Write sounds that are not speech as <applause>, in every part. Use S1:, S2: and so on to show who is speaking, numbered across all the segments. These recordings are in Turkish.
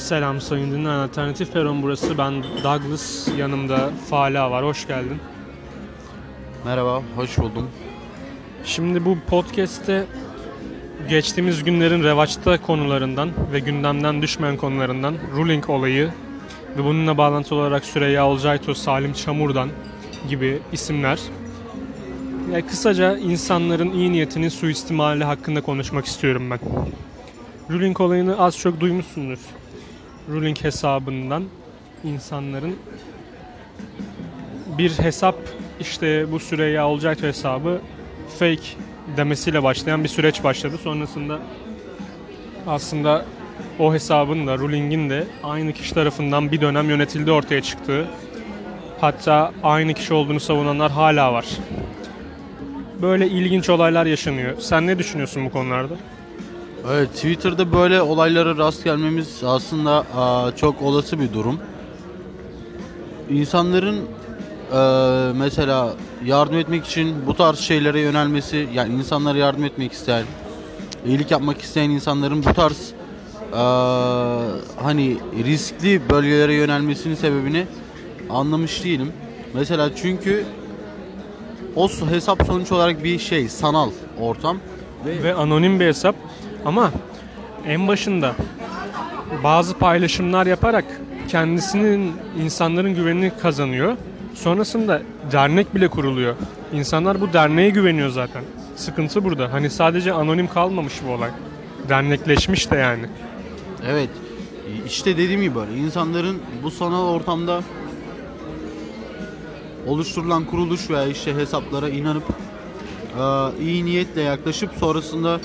S1: Selam sayın dinleyen Alternatif Peron burası. Ben Douglas, yanımda Fala var. Hoş geldin.
S2: Merhaba, hoş buldum.
S1: Şimdi bu podcast'te geçtiğimiz günlerin revaçta konularından ve gündemden düşmeyen konularından ruling olayı ve bununla bağlantılı olarak Süreyya Olcayto, Salim Çamur'dan gibi isimler ya kısaca insanların iyi niyetinin suistimali hakkında konuşmak istiyorum ben. Ruling olayını az çok duymuşsundur. Ruling hesabından insanların bir hesap işte bu Süreyya Olcayto hesabı fake demesiyle başlayan bir süreç başladı. Sonrasında aslında o hesabın da Ruling'in de aynı kişi tarafından bir dönem yönetildiği ortaya çıktığı hatta aynı kişi olduğunu savunanlar hala var. Böyle ilginç olaylar yaşanıyor. Sen ne düşünüyorsun bu konularda?
S2: Evet, Twitter'da böyle olaylara rast gelmemiz aslında aa, çok olası bir durum. İnsanların eee, mesela yardım etmek için bu tarz şeylere yönelmesi, yani insanlara yardım etmek isteyen, iyilik yapmak isteyen insanların bu tarz eee, hani riskli bölgelere yönelmesinin sebebini anlamış değilim. Mesela çünkü o hesap sonuç olarak bir şey, sanal ortam
S1: Ve anonim bir hesap ama en başında bazı paylaşımlar yaparak kendisinin insanların güvenini kazanıyor. Sonrasında dernek bile kuruluyor. İnsanlar bu derneğe güveniyor zaten. Sıkıntı burada. Hani sadece anonim kalmamış bu olay. Dernekleşmiş de yani.
S2: Evet. İşte dediğim gibi böyle insanların bu sanal ortamda oluşturulan kuruluş veya işte hesaplara inanıp iyi niyetle yaklaşıp sonrasında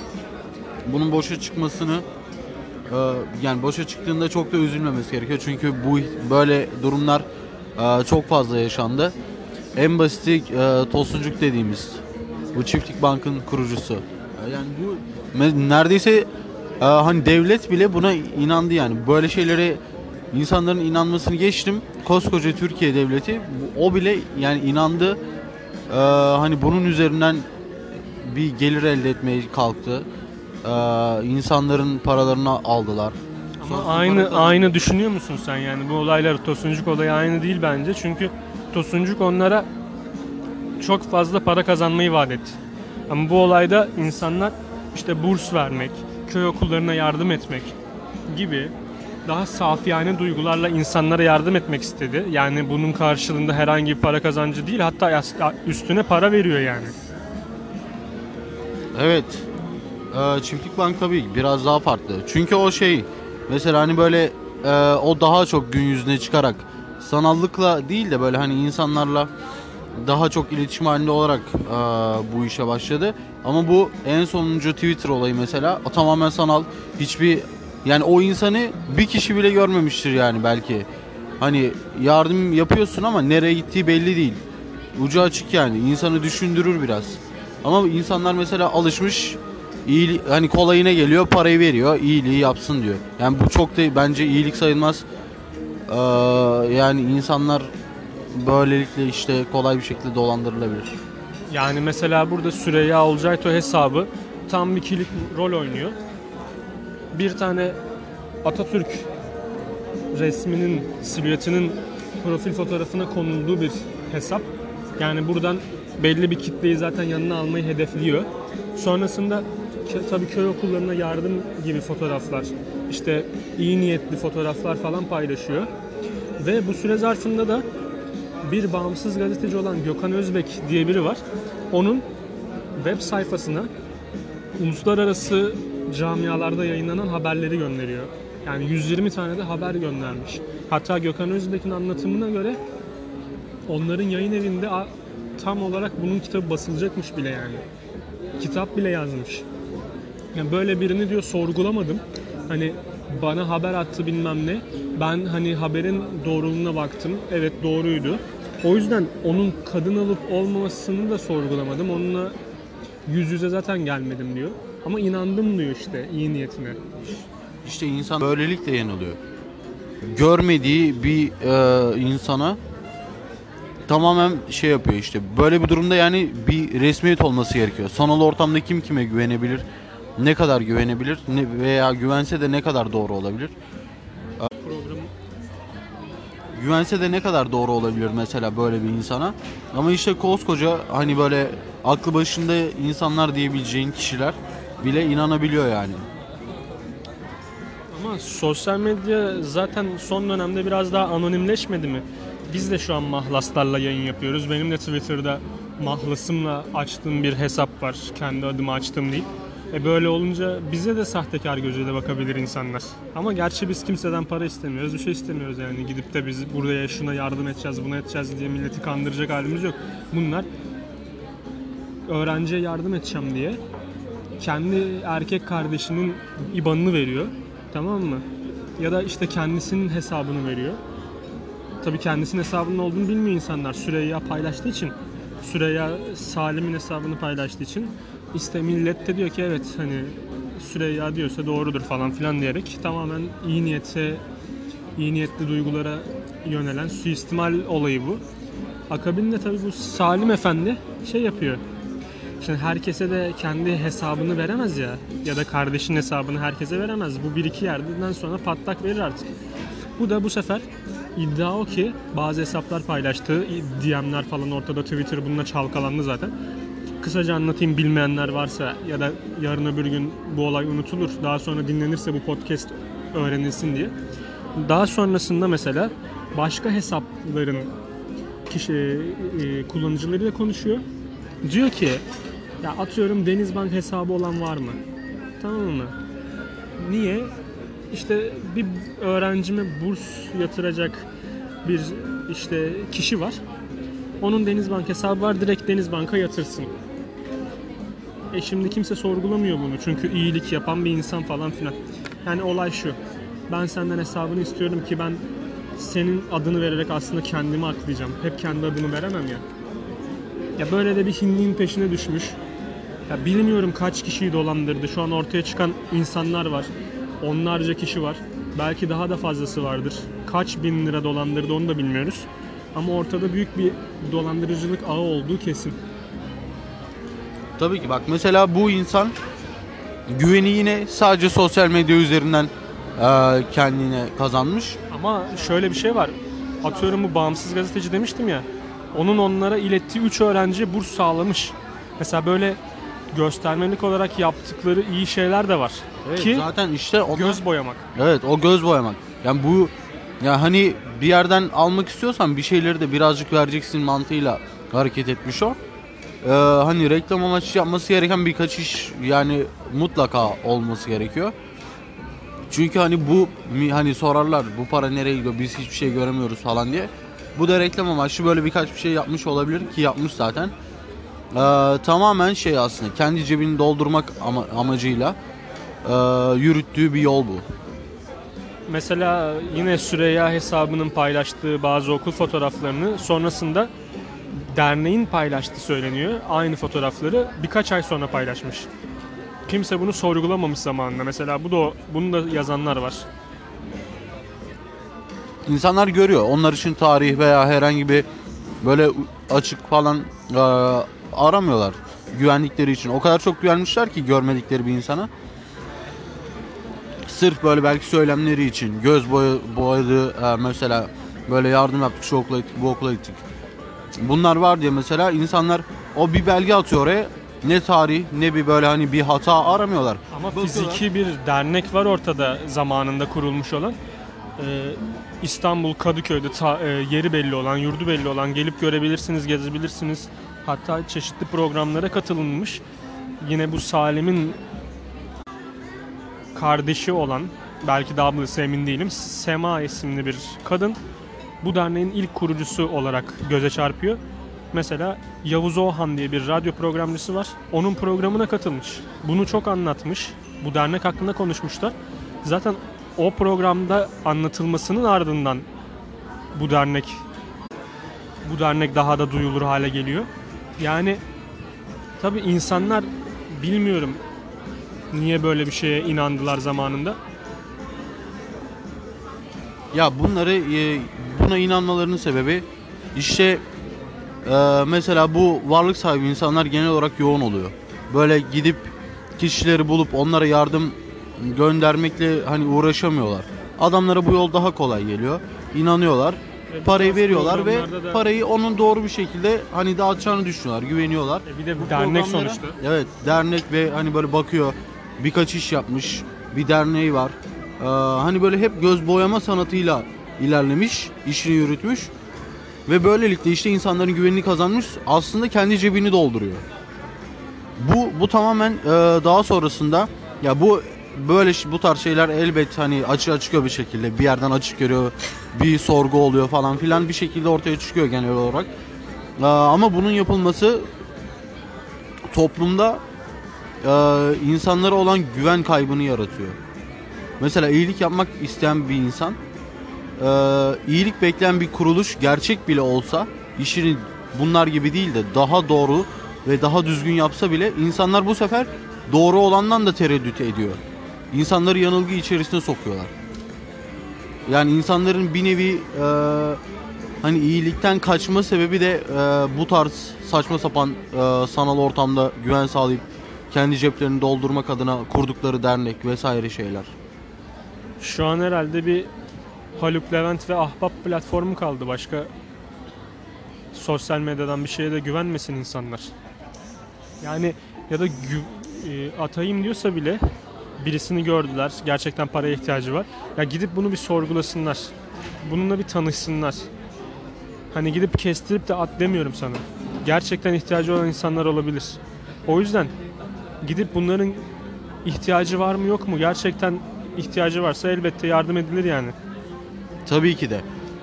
S2: bunun boşa çıkmasını e, yani boşa çıktığında çok da üzülmemesi gerekiyor. Çünkü bu böyle durumlar e, çok fazla yaşandı. En basiti e, Tosuncuk dediğimiz bu çiftlik bankın kurucusu. Yani bu neredeyse hani devlet bile buna inandı yani. Böyle şeylere insanların inanmasını geçtim. Koskoca Türkiye devleti o bile yani inandı. Hani bunun üzerinden bir gelir elde etmeye kalktı. E, insanların paralarını aldılar.
S1: Ama
S2: Sonrasında
S1: aynı
S2: para kazandı.
S1: aynı düşünüyor musun sen yani bu olaylar Tosuncuk olayı aynı değil bence. Çünkü Tosuncuk onlara çok fazla para kazanmayı vaat etti. Ama bu olayda insanlar işte burs vermek, köy okullarına yardım etmek gibi daha safiyane duygularla insanlara yardım etmek istedi. Yani bunun karşılığında herhangi bir para kazancı değil hatta üstüne para veriyor yani.
S2: Evet. Ee, çiftlik bank tabii biraz daha farklı. Çünkü o şey mesela hani böyle e, o daha çok gün yüzüne çıkarak sanallıkla değil de böyle hani insanlarla daha çok iletişim halinde olarak e, bu işe başladı. Ama bu en sonuncu Twitter olayı mesela o tamamen sanal. Hiçbir yani o insanı bir kişi bile görmemiştir yani belki. Hani yardım yapıyorsun ama nereye gittiği belli değil. Ucu açık yani. insanı düşündürür biraz. Ama insanlar mesela alışmış iyi hani kolayına geliyor parayı veriyor iyiliği yapsın diyor. Yani bu çok da bence iyilik sayılmaz. Ee, yani insanlar böylelikle işte kolay bir şekilde dolandırılabilir.
S1: Yani mesela burada Süreyya Olcayto hesabı tam bir kilit rol oynuyor. Bir tane Atatürk resminin, silüetinin profil fotoğrafına konulduğu bir hesap. Yani buradan belli bir kitleyi zaten yanına almayı hedefliyor. Sonrasında tabii köy okullarına yardım gibi fotoğraflar, işte iyi niyetli fotoğraflar falan paylaşıyor. Ve bu süre zarfında da bir bağımsız gazeteci olan Gökhan Özbek diye biri var. Onun web sayfasına uluslararası camialarda yayınlanan haberleri gönderiyor. Yani 120 tane de haber göndermiş. Hatta Gökhan Özbek'in anlatımına göre onların yayın evinde tam olarak bunun kitabı basılacakmış bile yani. Kitap bile yazmış. Yani böyle birini diyor sorgulamadım. Hani bana haber attı bilmem ne. Ben hani haberin doğruluğuna baktım. Evet doğruydu. O yüzden onun kadın alıp olmamasını da sorgulamadım. Onunla yüz yüze zaten gelmedim diyor. Ama inandım diyor işte iyi niyetine.
S2: İşte insan böylelikle yanılıyor. Görmediği bir e, insana tamamen şey yapıyor işte. Böyle bir durumda yani bir resmiyet olması gerekiyor. Sanal ortamda kim kime güvenebilir? Ne kadar güvenebilir? Ne, veya güvense de ne kadar doğru olabilir? güvense de ne kadar doğru olabilir mesela böyle bir insana. Ama işte koskoca hani böyle aklı başında insanlar diyebileceğin kişiler bile inanabiliyor yani.
S1: Ama sosyal medya zaten son dönemde biraz daha anonimleşmedi mi? Biz de şu an mahlaslarla yayın yapıyoruz. Benim de Twitter'da mahlasımla açtığım bir hesap var. Kendi adıma açtığım değil. E böyle olunca bize de sahtekar gözüyle bakabilir insanlar. Ama gerçi biz kimseden para istemiyoruz, bir şey istemiyoruz yani. Gidip de biz buraya şuna yardım edeceğiz, buna edeceğiz diye milleti kandıracak halimiz yok. Bunlar öğrenciye yardım edeceğim diye kendi erkek kardeşinin IBAN'ını veriyor. Tamam mı? Ya da işte kendisinin hesabını veriyor. Tabii kendisinin hesabının olduğunu bilmiyor insanlar. Süreyya paylaştığı için. Süreyya Salim'in hesabını paylaştığı için. İşte millet de diyor ki evet hani Süreyya diyorsa doğrudur falan filan diyerek tamamen iyi niyete iyi niyetli duygulara yönelen suistimal olayı bu. Akabinde tabii bu Salim Efendi şey yapıyor. Şimdi herkese de kendi hesabını veremez ya ya da kardeşin hesabını herkese veremez. Bu bir iki yerden sonra patlak verir artık. Bu da bu sefer iddia o ki bazı hesaplar paylaştığı DM'ler falan ortada Twitter bununla çalkalandı zaten. Kısaca anlatayım bilmeyenler varsa ya da yarın öbür gün bu olay unutulur. Daha sonra dinlenirse bu podcast öğrenilsin diye. Daha sonrasında mesela başka hesapların kişi e, kullanıcılarıyla konuşuyor. Diyor ki ya atıyorum Denizbank hesabı olan var mı? Tamam mı? Niye? İşte bir öğrencime burs yatıracak bir işte kişi var. Onun Denizbank hesabı var. Direkt Denizbank'a yatırsın. E şimdi kimse sorgulamıyor bunu. Çünkü iyilik yapan bir insan falan filan. Yani olay şu. Ben senden hesabını istiyorum ki ben senin adını vererek aslında kendimi aklayacağım. Hep kendi adımı veremem ya. Ya böyle de bir hinliğin peşine düşmüş. Ya bilmiyorum kaç kişiyi dolandırdı. Şu an ortaya çıkan insanlar var. Onlarca kişi var. Belki daha da fazlası vardır. Kaç bin lira dolandırdı onu da bilmiyoruz. Ama ortada büyük bir dolandırıcılık ağı olduğu kesin.
S2: Tabii ki bak mesela bu insan güveni yine sadece sosyal medya üzerinden eee, kendine kazanmış.
S1: Ama şöyle bir şey var. Atıyorum bu bağımsız gazeteci demiştim ya. Onun onlara ilettiği 3 öğrenciye burs sağlamış. Mesela böyle göstermelik olarak yaptıkları iyi şeyler de var. Ki
S2: zaten işte onlar-
S1: göz boyamak.
S2: Evet o göz boyamak. Yani bu ya hani bir yerden almak istiyorsan bir şeyleri de birazcık vereceksin mantığıyla hareket etmiş o. Ee, hani reklam amaçlı yapması gereken birkaç iş yani mutlaka olması gerekiyor. Çünkü hani bu hani sorarlar bu para nereye gidiyor biz hiçbir şey göremiyoruz falan diye. Bu da reklam amaçlı böyle birkaç bir şey yapmış olabilir ki yapmış zaten. Ee, tamamen şey aslında kendi cebini doldurmak ama- amacıyla ee, yürüttüğü bir yol bu.
S1: Mesela yine Süreyya hesabının paylaştığı bazı okul fotoğraflarını sonrasında derneğin paylaştığı söyleniyor. Aynı fotoğrafları birkaç ay sonra paylaşmış. Kimse bunu sorgulamamış zamanında. Mesela bu da bunu da yazanlar var.
S2: İnsanlar görüyor. Onlar için tarih veya herhangi bir böyle açık falan e, aramıyorlar. Güvenlikleri için. O kadar çok güvenmişler ki görmedikleri bir insana. Sırf böyle belki söylemleri için göz boya, boyadı e, mesela böyle yardım yaptık şu okula gittik bu okula gittik. Bunlar var diye mesela insanlar o bir belge atıyor oraya. Ne tarih ne bir böyle hani bir hata aramıyorlar.
S1: Ama
S2: Bakıyorlar.
S1: fiziki bir dernek var ortada zamanında kurulmuş olan. Ee, İstanbul Kadıköy'de ta- e, yeri belli olan, yurdu belli olan gelip görebilirsiniz, gezebilirsiniz. Hatta çeşitli programlara katılınmış. Yine bu Salim'in kardeşi olan, belki de ablası emin değilim, Sema isimli bir kadın bu derneğin ilk kurucusu olarak göze çarpıyor. Mesela Yavuz Oğhan diye bir radyo programcısı var. Onun programına katılmış. Bunu çok anlatmış. Bu dernek hakkında konuşmuşlar. Zaten o programda anlatılmasının ardından bu dernek bu dernek daha da duyulur hale geliyor. Yani tabi insanlar bilmiyorum niye böyle bir şeye inandılar zamanında.
S2: Ya bunları e, buna inanmalarının sebebi işte e, mesela bu varlık sahibi insanlar genel olarak yoğun oluyor. Böyle gidip kişileri bulup onlara yardım göndermekle hani uğraşamıyorlar. Adamlara bu yol daha kolay geliyor. İnanıyorlar.
S1: E,
S2: parayı veriyorlar ve
S1: da-
S2: parayı onun doğru bir şekilde hani dağıtacağını düşünüyorlar, güveniyorlar.
S1: E, bir de
S2: Bu
S1: dernek sonuçta.
S2: Evet, dernek ve hani böyle bakıyor birkaç iş yapmış, bir derneği var. Ee, hani böyle hep göz boyama sanatıyla ilerlemiş, işini yürütmüş ve böylelikle işte insanların güvenini kazanmış. Aslında kendi cebini dolduruyor. Bu bu tamamen e, daha sonrasında ya bu böyle bu tarz şeyler elbet hani açığa çıkıyor bir şekilde bir yerden açık görüyor bir sorgu oluyor falan filan bir şekilde ortaya çıkıyor genel olarak. Ee, ama bunun yapılması toplumda e, insanlara olan güven kaybını yaratıyor. Mesela iyilik yapmak isteyen bir insan e, iyilik bekleyen bir kuruluş gerçek bile olsa işini bunlar gibi değil de daha doğru ve daha düzgün yapsa bile insanlar bu sefer doğru olandan da tereddüt ediyor. İnsanları yanılgı içerisine sokuyorlar. Yani insanların bir nevi e, hani iyilikten kaçma sebebi de e, bu tarz saçma sapan e, sanal ortamda güven sağlayıp kendi ceplerini doldurmak adına kurdukları dernek vesaire şeyler.
S1: Şu an herhalde bir Haluk Levent ve Ahbap platformu kaldı. Başka sosyal medyadan bir şeye de güvenmesin insanlar. Yani ya da gü- e, atayım diyorsa bile birisini gördüler. Gerçekten paraya ihtiyacı var. Ya gidip bunu bir sorgulasınlar. Bununla bir tanışsınlar. Hani gidip kestirip de at demiyorum sana. Gerçekten ihtiyacı olan insanlar olabilir. O yüzden gidip bunların ihtiyacı var mı yok mu? Gerçekten ihtiyacı varsa elbette yardım edilir yani.
S2: Tabii ki de.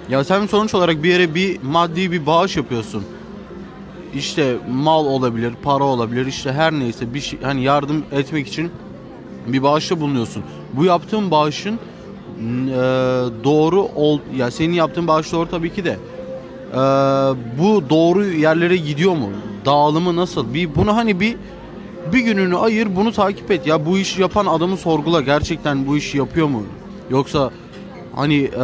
S2: Ya sen sonuç olarak bir yere bir maddi bir bağış yapıyorsun. İşte mal olabilir, para olabilir, işte her neyse bir şey hani yardım etmek için bir bağışta bulunuyorsun. Bu yaptığın bağışın e, doğru ol ya senin yaptığın bağış doğru tabii ki de. E, bu doğru yerlere gidiyor mu? Dağılımı nasıl? Bir bunu hani bir bir gününü ayır, bunu takip et. Ya bu işi yapan adamı sorgula. Gerçekten bu işi yapıyor mu? Yoksa hani e,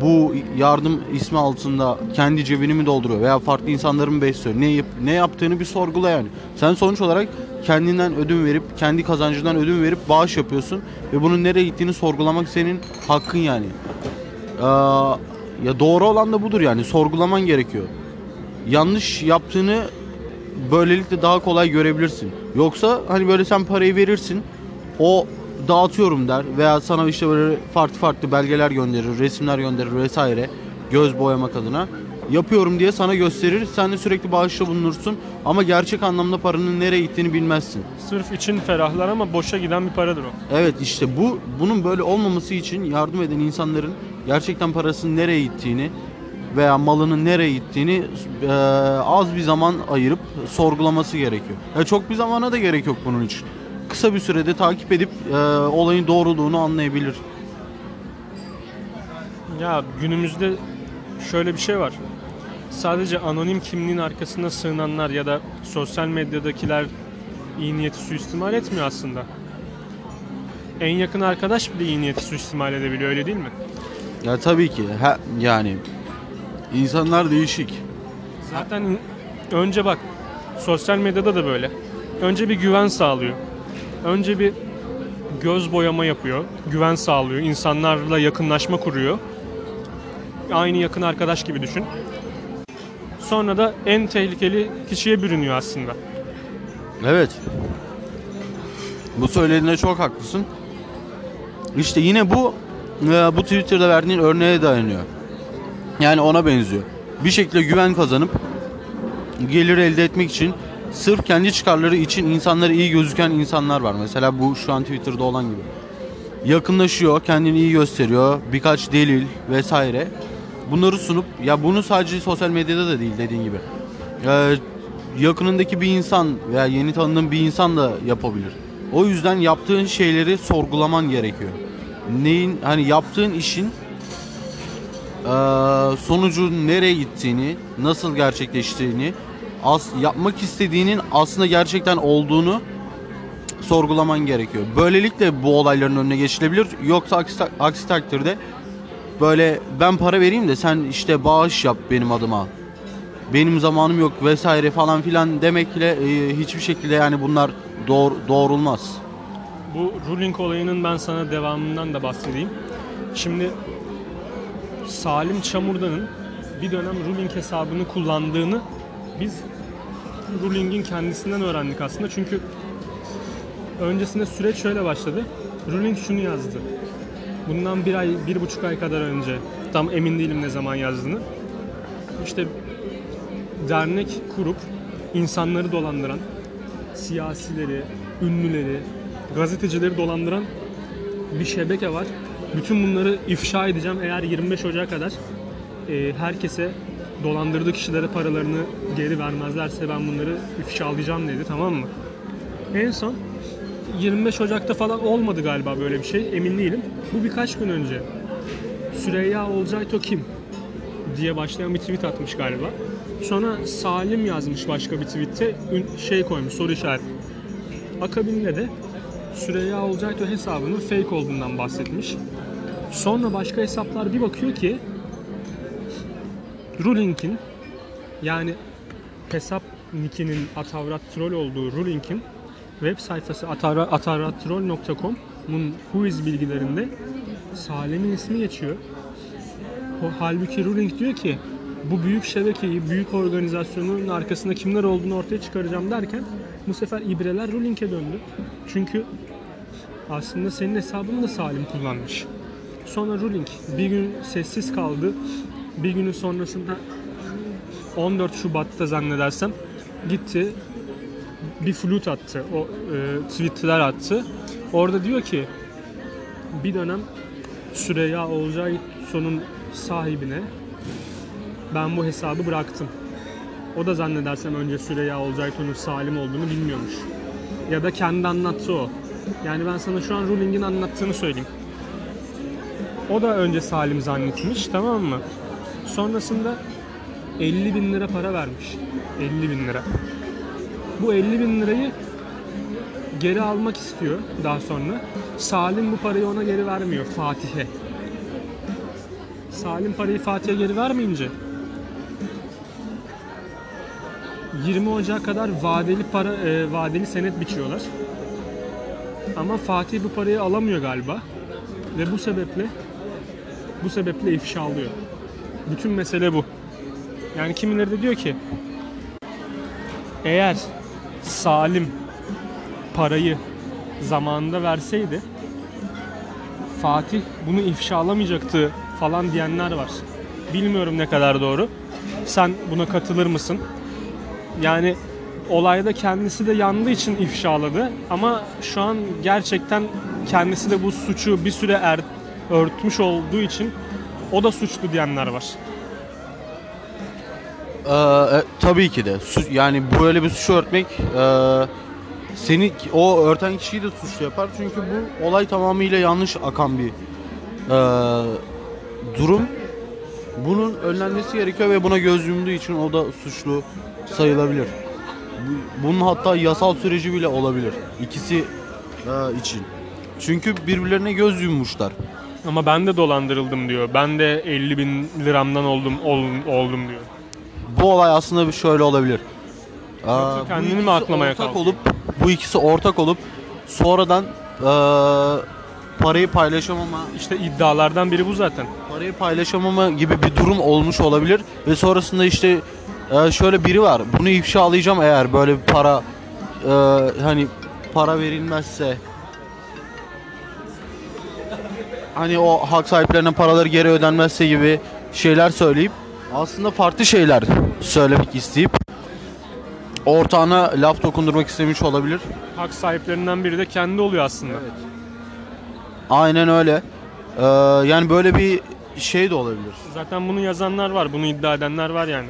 S2: bu yardım ismi altında kendi cebini mi dolduruyor veya farklı insanları mı besliyor? Ne ne yaptığını bir sorgula yani. Sen sonuç olarak kendinden ödün verip kendi kazancından ödün verip bağış yapıyorsun ve bunun nereye gittiğini sorgulamak senin hakkın yani. E, ya doğru olan da budur yani sorgulaman gerekiyor. Yanlış yaptığını böylelikle daha kolay görebilirsin. Yoksa hani böyle sen parayı verirsin. O dağıtıyorum der veya sana işte böyle farklı farklı belgeler gönderir, resimler gönderir vesaire göz boyamak adına. Yapıyorum diye sana gösterir. Sen de sürekli bağışta bulunursun ama gerçek anlamda paranın nereye gittiğini bilmezsin.
S1: Sırf için ferahlar ama boşa giden bir paradır o.
S2: Evet işte bu bunun böyle olmaması için yardım eden insanların gerçekten parasının nereye gittiğini veya malının nereye gittiğini e, az bir zaman ayırıp sorgulaması gerekiyor. Ya çok bir zamana da gerek yok bunun için. Kısa bir sürede takip edip e, olayın doğruluğunu anlayabilir.
S1: Ya günümüzde şöyle bir şey var. Sadece anonim kimliğin arkasında sığınanlar ya da sosyal medyadakiler iyi niyeti suistimal etmiyor aslında. En yakın arkadaş bile iyi niyeti suistimal edebiliyor öyle değil mi?
S2: Ya tabii ki ha, yani insanlar değişik.
S1: Zaten önce bak sosyal medyada da böyle. Önce bir güven sağlıyor. Önce bir göz boyama yapıyor. Güven sağlıyor. insanlarla yakınlaşma kuruyor. Aynı yakın arkadaş gibi düşün. Sonra da en tehlikeli kişiye bürünüyor aslında.
S2: Evet. Bu söylediğinde çok haklısın. İşte yine bu e, bu Twitter'da verdiğin örneğe dayanıyor. Yani ona benziyor. Bir şekilde güven kazanıp gelir elde etmek için sırf kendi çıkarları için insanlara iyi gözüken insanlar var. Mesela bu şu an Twitter'da olan gibi. Yakınlaşıyor, kendini iyi gösteriyor, birkaç delil vesaire. Bunları sunup ya bunu sadece sosyal medyada da değil dediğin gibi. Ee, yakınındaki bir insan veya yeni tanıdığın bir insan da yapabilir. O yüzden yaptığın şeyleri sorgulaman gerekiyor. Neyin hani yaptığın işin eee, sonucu nereye gittiğini, nasıl gerçekleştiğini, as yapmak istediğinin aslında gerçekten olduğunu sorgulaman gerekiyor. Böylelikle bu olayların önüne geçilebilir. Yoksa aksi, aksi takdirde böyle ben para vereyim de sen işte bağış yap benim adıma. Benim zamanım yok vesaire falan filan demekle e, hiçbir şekilde yani bunlar doğru, doğrulmaz.
S1: Bu ruling olayının ben sana devamından da bahsedeyim. Şimdi Salim Çamurdan'ın bir dönem ruling hesabını kullandığını biz ruling'in kendisinden öğrendik aslında. Çünkü öncesinde süreç şöyle başladı. Ruling şunu yazdı. Bundan bir ay, bir buçuk ay kadar önce. Tam emin değilim ne zaman yazdığını. İşte dernek kurup insanları dolandıran, siyasileri, ünlüleri, gazetecileri dolandıran bir şebeke var. Bütün bunları ifşa edeceğim eğer 25 Ocak'a kadar e, herkese dolandırdığı kişilere paralarını geri vermezlerse ben bunları ifşalayacağım dedi tamam mı? En son 25 Ocak'ta falan olmadı galiba böyle bir şey emin değilim. Bu birkaç gün önce Süreyya Olcayto kim? diye başlayan bir tweet atmış galiba. Sonra Salim yazmış başka bir tweette şey koymuş soru işareti. Akabinde de Süreyya Olcayto hesabının fake olduğundan bahsetmiş. Sonra başka hesaplar bir bakıyor ki Ruling'in yani hesap nickinin Atavrat Troll olduğu Ruling'in web sayfası atavra- atavrattroll.com'un whois bilgilerinde Salim'in ismi geçiyor. Halbuki Ruling diyor ki bu büyük şebekeyi, büyük organizasyonun arkasında kimler olduğunu ortaya çıkaracağım derken bu sefer ibreler Ruling'e döndü. Çünkü aslında senin hesabını da Salim kullanmış. Sonra Ruling bir gün sessiz kaldı. Bir günün sonrasında 14 Şubat'ta zannedersem gitti bir flüt attı. O e, tweetler attı. Orada diyor ki bir dönem Süreyya Olcayso'nun sahibine ben bu hesabı bıraktım. O da zannedersem önce Süreyya Olcayto'nun Salim olduğunu bilmiyormuş. Ya da kendi anlattı o. Yani ben sana şu an Ruling'in anlattığını söyleyeyim. O da önce Salim zannetmiş tamam mı? Sonrasında 50 bin lira para vermiş. 50 bin lira. Bu 50 bin lirayı geri almak istiyor daha sonra. Salim bu parayı ona geri vermiyor Fatih'e. Salim parayı Fatih'e geri vermeyince 20 Ocak'a kadar vadeli para e, vadeli senet biçiyorlar. Ama Fatih bu parayı alamıyor galiba. Ve bu sebeple bu sebeple ifşa alıyor. Bütün mesele bu. Yani kimileri de diyor ki eğer Salim parayı zamanında verseydi Fatih bunu ifşalamayacaktı falan diyenler var. Bilmiyorum ne kadar doğru. Sen buna katılır mısın? Yani olayda kendisi de yandığı için ifşaladı ama şu an gerçekten kendisi de bu suçu bir süre er, örtmüş olduğu için o da suçlu diyenler var.
S2: Ee, e, tabii ki de. Su- yani böyle bir suçu örtmek e, seni o örten kişiyi de suçlu yapar. Çünkü bu olay tamamıyla yanlış akan bir e, durum. Bunun önlenmesi gerekiyor ve buna göz yumduğu için o da suçlu sayılabilir. Bu- Bunun hatta yasal süreci bile olabilir. İkisi e, için. Çünkü birbirlerine göz yummuşlar.
S1: Ama ben de dolandırıldım diyor. Ben de 50 bin liramdan oldum oldum, oldum diyor.
S2: Bu olay aslında bir şöyle olabilir. Aa,
S1: kendini mi aklamaya
S2: ortak
S1: kalkıyor?
S2: olup bu ikisi ortak olup sonradan eee, parayı paylaşamama
S1: İşte iddialardan biri bu zaten.
S2: parayı paylaşamama gibi bir durum olmuş olabilir ve sonrasında işte eee, şöyle biri var. Bunu ifşalayacağım eğer böyle bir para eee, hani para verilmezse hani o hak sahiplerine paraları geri ödenmezse gibi şeyler söyleyip aslında farklı şeyler söylemek isteyip ortağına laf dokundurmak istemiş olabilir.
S1: Hak sahiplerinden biri de kendi oluyor aslında.
S2: Aynen öyle. Ee, yani böyle bir şey de olabilir.
S1: Zaten bunu yazanlar var, bunu iddia edenler var yani.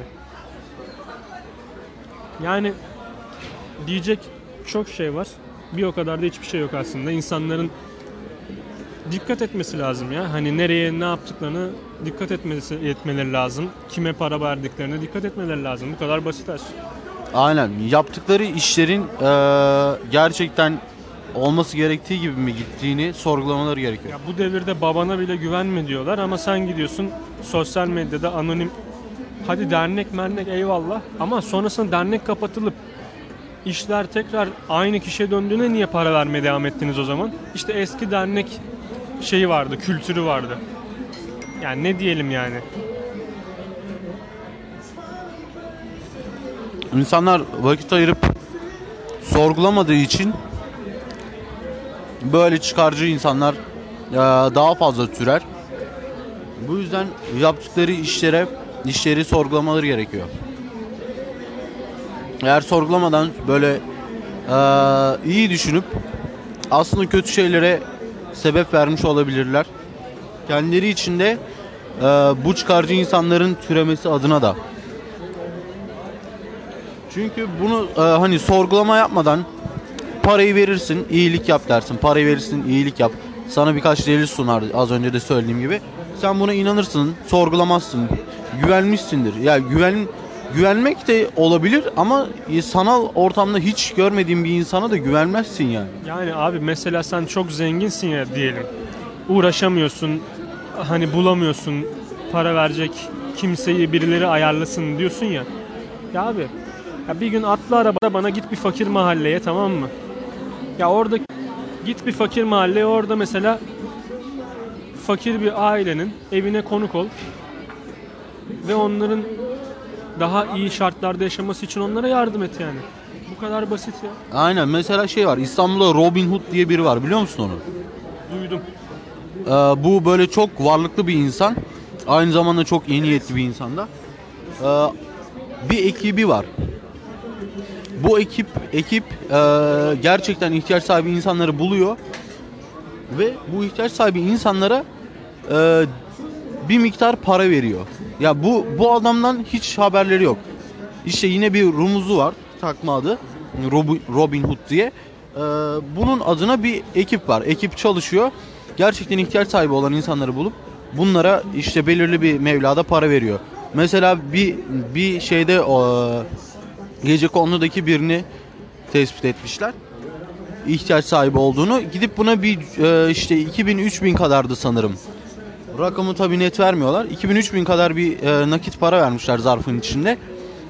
S1: Yani diyecek çok şey var. Bir o kadar da hiçbir şey yok aslında. İnsanların dikkat etmesi lazım ya. Hani nereye ne yaptıklarını dikkat etmesi etmeleri lazım. Kime para verdiklerine dikkat etmeleri lazım. Bu kadar basit her şey.
S2: Aynen. Yaptıkları işlerin ee, gerçekten olması gerektiği gibi mi gittiğini sorgulamaları gerekiyor.
S1: Ya bu devirde babana bile güvenme diyorlar ama sen gidiyorsun sosyal medyada anonim hadi dernek mernek eyvallah ama sonrasında dernek kapatılıp işler tekrar aynı kişiye döndüğüne niye para vermeye devam ettiniz o zaman? İşte eski dernek şeyi vardı, kültürü vardı. Yani ne diyelim yani?
S2: İnsanlar vakit ayırıp sorgulamadığı için böyle çıkarcı insanlar eee, daha fazla türer. Bu yüzden yaptıkları işlere işleri sorgulamaları gerekiyor. Eğer sorgulamadan böyle eee, iyi düşünüp aslında kötü şeylere sebep vermiş olabilirler. Kendileri içinde eee, bu çıkarcı insanların türemesi adına da. Çünkü bunu e, hani sorgulama yapmadan parayı verirsin, iyilik yap dersin. Parayı verirsin, iyilik yap. Sana birkaç delil sunar az önce de söylediğim gibi. Sen buna inanırsın, sorgulamazsın. Güvenmişsindir. Ya güven güvenmek de olabilir ama sanal ortamda hiç görmediğin bir insana da güvenmezsin yani.
S1: Yani abi mesela sen çok zenginsin ya diyelim. Uğraşamıyorsun, hani bulamıyorsun, para verecek kimseyi birileri ayarlasın diyorsun ya. Ya abi, ya bir gün atlı arabada bana git bir fakir mahalleye tamam mı? Ya orada git bir fakir mahalleye orada mesela fakir bir ailenin evine konuk ol ve onların daha iyi şartlarda yaşaması için onlara yardım et yani. Bu kadar basit ya.
S2: Aynen mesela şey var İstanbul'da Robin Hood diye biri var biliyor musun onu?
S1: Duydum.
S2: Ee, bu böyle çok varlıklı bir insan. Aynı zamanda çok iyi niyetli bir insan da. Ee, bir ekibi var. Bu ekip ekip e, gerçekten ihtiyaç sahibi insanları buluyor ve bu ihtiyaç sahibi insanlara e, bir miktar para veriyor. Ya bu bu adamdan hiç haberleri yok. İşte yine bir rumuzu var takma adı Rob- Robin Hood diye. Ee, bunun adına bir ekip var. Ekip çalışıyor. Gerçekten ihtiyaç sahibi olan insanları bulup bunlara işte belirli bir mevlada para veriyor. Mesela bir bir şeyde o, gece konudaki birini tespit etmişler. İhtiyaç sahibi olduğunu. Gidip buna bir e, işte 2000-3000 kadardı sanırım. Rakamı tabi net vermiyorlar. 2000-3000 kadar bir e, nakit para vermişler zarfın içinde.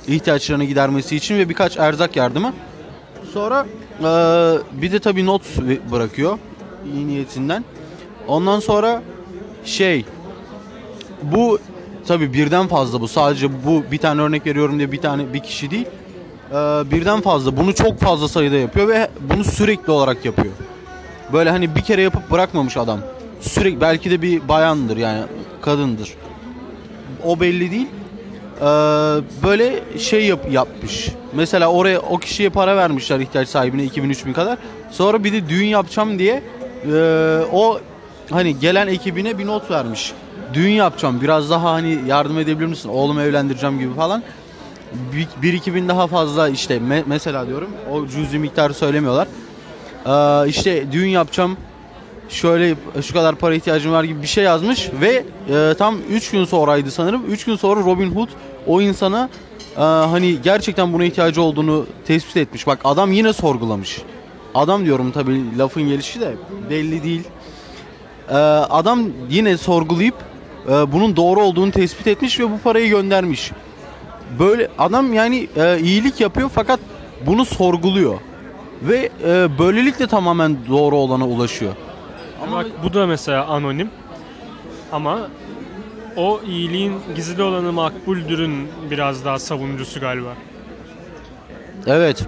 S2: ihtiyaçlarını gidermesi için ve birkaç erzak yardımı. Sonra e, bir de tabi not bırakıyor iyi niyetinden. Ondan sonra şey bu tabi birden fazla bu sadece bu bir tane örnek veriyorum diye bir tane bir kişi değil. E, birden fazla bunu çok fazla sayıda yapıyor ve bunu sürekli olarak yapıyor. Böyle hani bir kere yapıp bırakmamış adam. Sürekli belki de bir bayandır yani kadındır. O belli değil. Ee, böyle şey yap, yapmış. Mesela oraya o kişiye para vermişler ihtiyaç sahibine 2000-3000 kadar. Sonra bir de düğün yapacağım diye e, o hani gelen ekibine bir not vermiş. Düğün yapacağım biraz daha hani yardım edebilir misin? Oğlumu evlendireceğim gibi falan. Bir, bir iki bin daha fazla işte me- mesela diyorum o cüzi miktarı söylemiyorlar. Ee, işte düğün yapacağım şöyle şu kadar para ihtiyacım var gibi bir şey yazmış ve e, tam 3 gün sonraydı sanırım. 3 gün sonra Robin Hood o insana e, hani gerçekten buna ihtiyacı olduğunu tespit etmiş. Bak adam yine sorgulamış. Adam diyorum tabii lafın gelişi de belli değil. E, adam yine sorgulayıp e, bunun doğru olduğunu tespit etmiş ve bu parayı göndermiş. Böyle adam yani e, iyilik yapıyor fakat bunu sorguluyor. Ve e, böylelikle tamamen doğru olana ulaşıyor.
S1: Ama bak bu da mesela anonim. Ama o iyiliğin gizli olanı makbuldürün biraz daha savunucusu galiba.
S2: Evet.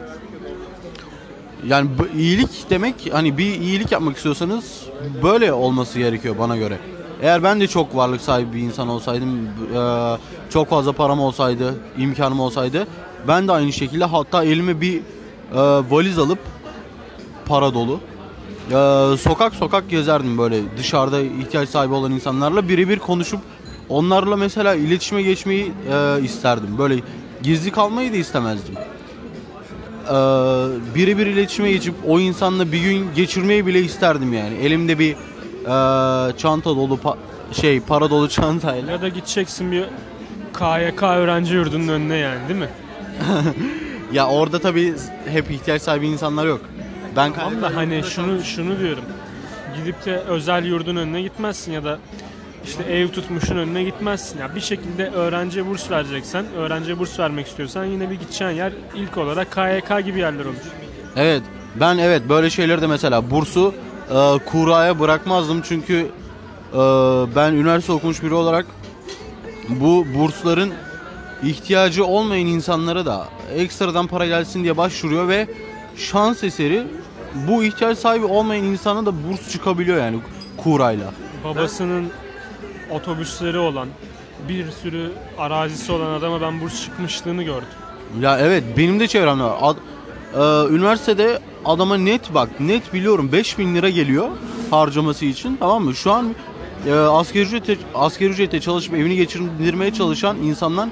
S2: Yani bu iyilik demek hani bir iyilik yapmak istiyorsanız böyle olması gerekiyor bana göre. Eğer ben de çok varlık sahibi bir insan olsaydım, e, çok fazla param olsaydı, imkanım olsaydı ben de aynı şekilde hatta elime bir e, valiz alıp para dolu e, sokak sokak gezerdim böyle dışarıda ihtiyaç sahibi olan insanlarla birebir konuşup onlarla mesela iletişime geçmeyi e, isterdim. Böyle gizli kalmayı da istemezdim e, birebir iletişime geçip o insanla bir gün geçirmeyi bile isterdim yani. Elimde bir e, çanta dolu pa- şey para dolu çantayla.
S1: Ya da gideceksin bir KYK öğrenci yurdunun önüne yani değil mi? <laughs>
S2: Ya orada tabii hep ihtiyaç sahibi insanlar yok. Ben
S1: Tamam da hani şunu şunu diyorum. Gidip de özel yurdun önüne gitmezsin ya da işte ev tutmuşun önüne gitmezsin. Ya bir şekilde öğrenciye burs vereceksen, öğrenciye burs vermek istiyorsan yine bir gideceğin yer ilk olarak KYK gibi yerler olur.
S2: Evet. Ben evet böyle şeyleri de mesela bursu e, kuraya bırakmazdım çünkü ben üniversite okumuş biri olarak bu bursların ihtiyacı olmayan insanlara da ekstradan para gelsin diye başvuruyor ve şans eseri bu ihtiyaç sahibi olmayan insana da burs çıkabiliyor yani kurayla.
S1: Babasının otobüsleri olan, bir sürü arazisi olan adama ben burs çıkmışlığını gördüm.
S2: Ya evet benim de çevremde var. Ad- e, üniversitede adama net bak net biliyorum 5000 lira geliyor harcaması için tamam mı? Şu an e, asgari ücrete asgari ücrete çalışıp evini geçindirmeye çalışan insanlar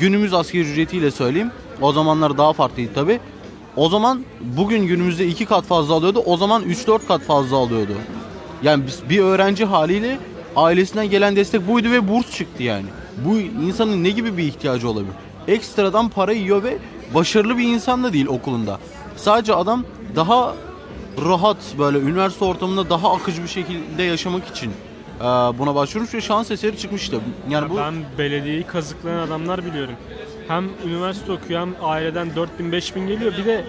S2: günümüz asgari ücretiyle söyleyeyim. O zamanlar daha farklıydı tabi. O zaman bugün günümüzde iki kat fazla alıyordu. O zaman 3-4 kat fazla alıyordu. Yani bir öğrenci haliyle ailesinden gelen destek buydu ve burs çıktı yani. Bu insanın ne gibi bir ihtiyacı olabilir? Ekstradan para yiyor ve başarılı bir insan da değil okulunda. Sadece adam daha rahat böyle üniversite ortamında daha akıcı bir şekilde yaşamak için buna başvurmuş ve şans eseri çıkmıştı. Yani bu
S1: Ben belediyeyi kazıklayan adamlar biliyorum. Hem üniversite okuyor hem aileden 4000 5000 geliyor. Bir de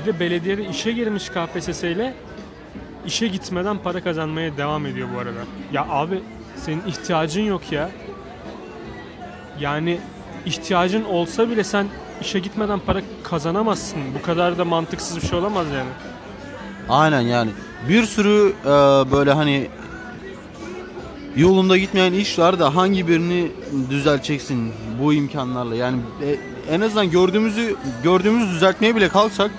S1: bir de belediyede işe girmiş KPSS ile işe gitmeden para kazanmaya devam ediyor bu arada. Ya abi senin ihtiyacın yok ya. Yani ihtiyacın olsa bile sen işe gitmeden para kazanamazsın. Bu kadar da mantıksız bir şey olamaz yani.
S2: Aynen yani. Bir sürü e, böyle hani yolunda gitmeyen iş var da hangi birini düzelteceksin bu imkanlarla? Yani e, en azından gördüğümüzü gördüğümüz düzeltmeye bile kalksak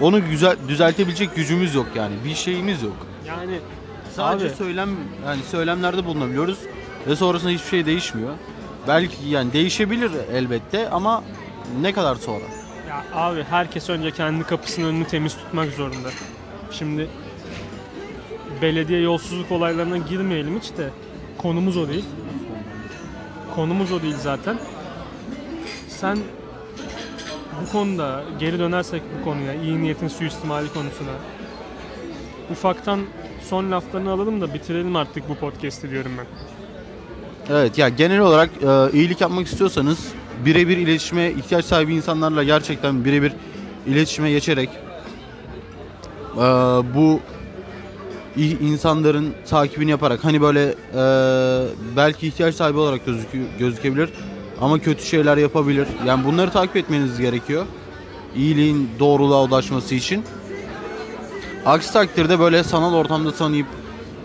S2: onu güzel düzeltebilecek gücümüz yok yani. Bir şeyimiz yok.
S1: Yani
S2: Sadece
S1: Abi.
S2: söylem yani söylemlerde bulunabiliyoruz ve sonrasında hiçbir şey değişmiyor. Belki yani değişebilir elbette ama ne kadar sonra?
S1: Ya abi herkes önce kendi kapısının önünü temiz tutmak zorunda. Şimdi belediye yolsuzluk olaylarına girmeyelim hiç de konumuz o değil. Konumuz o değil zaten. Sen bu konuda geri dönersek bu konuya, iyi niyetin suistimali konusuna ufaktan son laflarını alalım da bitirelim artık bu podcast'i diyorum ben.
S2: Evet ya genel olarak e, iyilik yapmak istiyorsanız birebir iletişime ihtiyaç sahibi insanlarla gerçekten birebir iletişime geçerek e, bu insanların takibini yaparak hani böyle e, belki ihtiyaç sahibi olarak gözükü- gözükebilir ama kötü şeyler yapabilir. Yani bunları takip etmeniz gerekiyor. İyiliğin doğruluğa ulaşması için. Aksi takdirde böyle sanal ortamda tanıyıp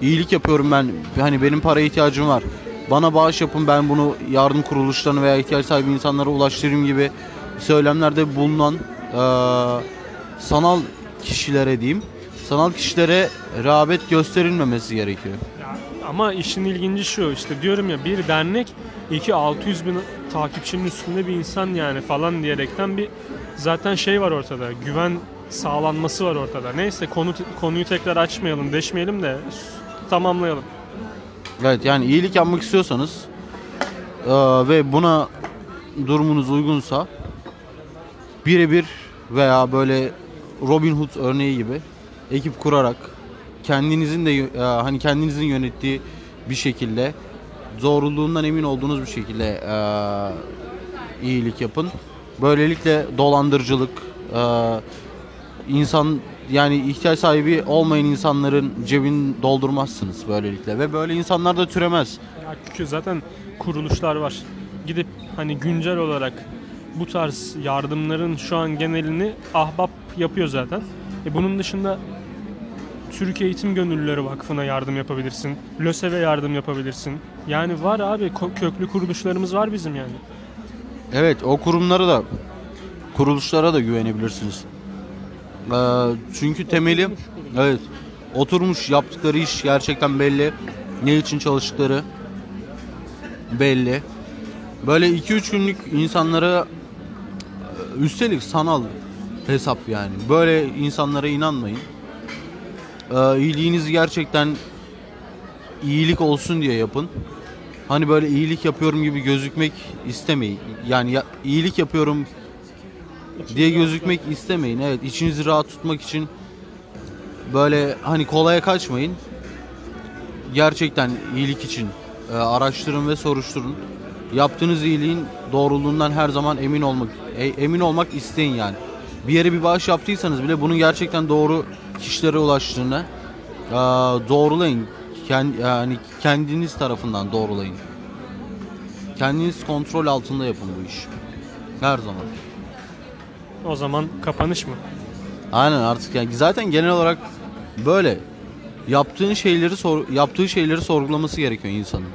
S2: iyilik yapıyorum ben. Hani benim paraya ihtiyacım var. Bana bağış yapın ben bunu yardım kuruluşlarına veya ihtiyaç sahibi insanlara ulaştırayım gibi söylemlerde bulunan eee, sanal kişilere diyeyim. Sanal kişilere rağbet gösterilmemesi gerekiyor.
S1: Ama işin ilginci şu işte diyorum ya bir dernek iki 600 bin takipçinin üstünde bir insan yani falan diyerekten bir zaten şey var ortada güven sağlanması var ortada. Neyse konu konuyu tekrar açmayalım deşmeyelim de tamamlayalım.
S2: Evet yani iyilik yapmak istiyorsanız eee, ve buna durumunuz uygunsa birebir veya böyle Robin Hood örneği gibi ekip kurarak kendinizin de e, hani kendinizin yönettiği bir şekilde doğruluğundan emin olduğunuz bir şekilde e, iyilik yapın. Böylelikle dolandırıcılık e, insan yani ihtiyaç sahibi olmayan insanların cebini doldurmazsınız böylelikle ve böyle insanlar da türemez.
S1: Ya çünkü zaten kuruluşlar var. Gidip hani güncel olarak bu tarz yardımların şu an genelini ahbap yapıyor zaten. E bunun dışında Türk Eğitim Gönüllüleri Vakfı'na yardım yapabilirsin. LÖSEV'e yardım yapabilirsin. Yani var abi köklü kuruluşlarımız var bizim yani.
S2: Evet o kurumlara da kuruluşlara da güvenebilirsiniz. Ee, çünkü temeli evet oturmuş yaptıkları iş gerçekten belli. Ne için çalıştıkları belli. Böyle 2-3 günlük insanlara üstelik sanal hesap yani. Böyle insanlara inanmayın. Ee, iyiliğinizi gerçekten iyilik olsun diye yapın. Hani böyle iyilik yapıyorum gibi gözükmek istemeyin. Yani ya, iyilik yapıyorum diye gözükmek istemeyin. Evet içinizi rahat tutmak için böyle hani kolaya kaçmayın. Gerçekten iyilik için e, araştırın ve soruşturun. Yaptığınız iyiliğin doğruluğundan her zaman emin olmak e, emin olmak isteyin yani. Bir yere bir bağış yaptıysanız bile bunun gerçekten doğru kişilere ulaştığını e, doğrulayın. Kend, yani kendiniz tarafından doğrulayın. Kendiniz kontrol altında yapın bu iş. Her zaman.
S1: O zaman kapanış mı?
S2: Aynen artık yani zaten genel olarak böyle yaptığın şeyleri sor, yaptığı şeyleri sorgulaması gerekiyor insanın.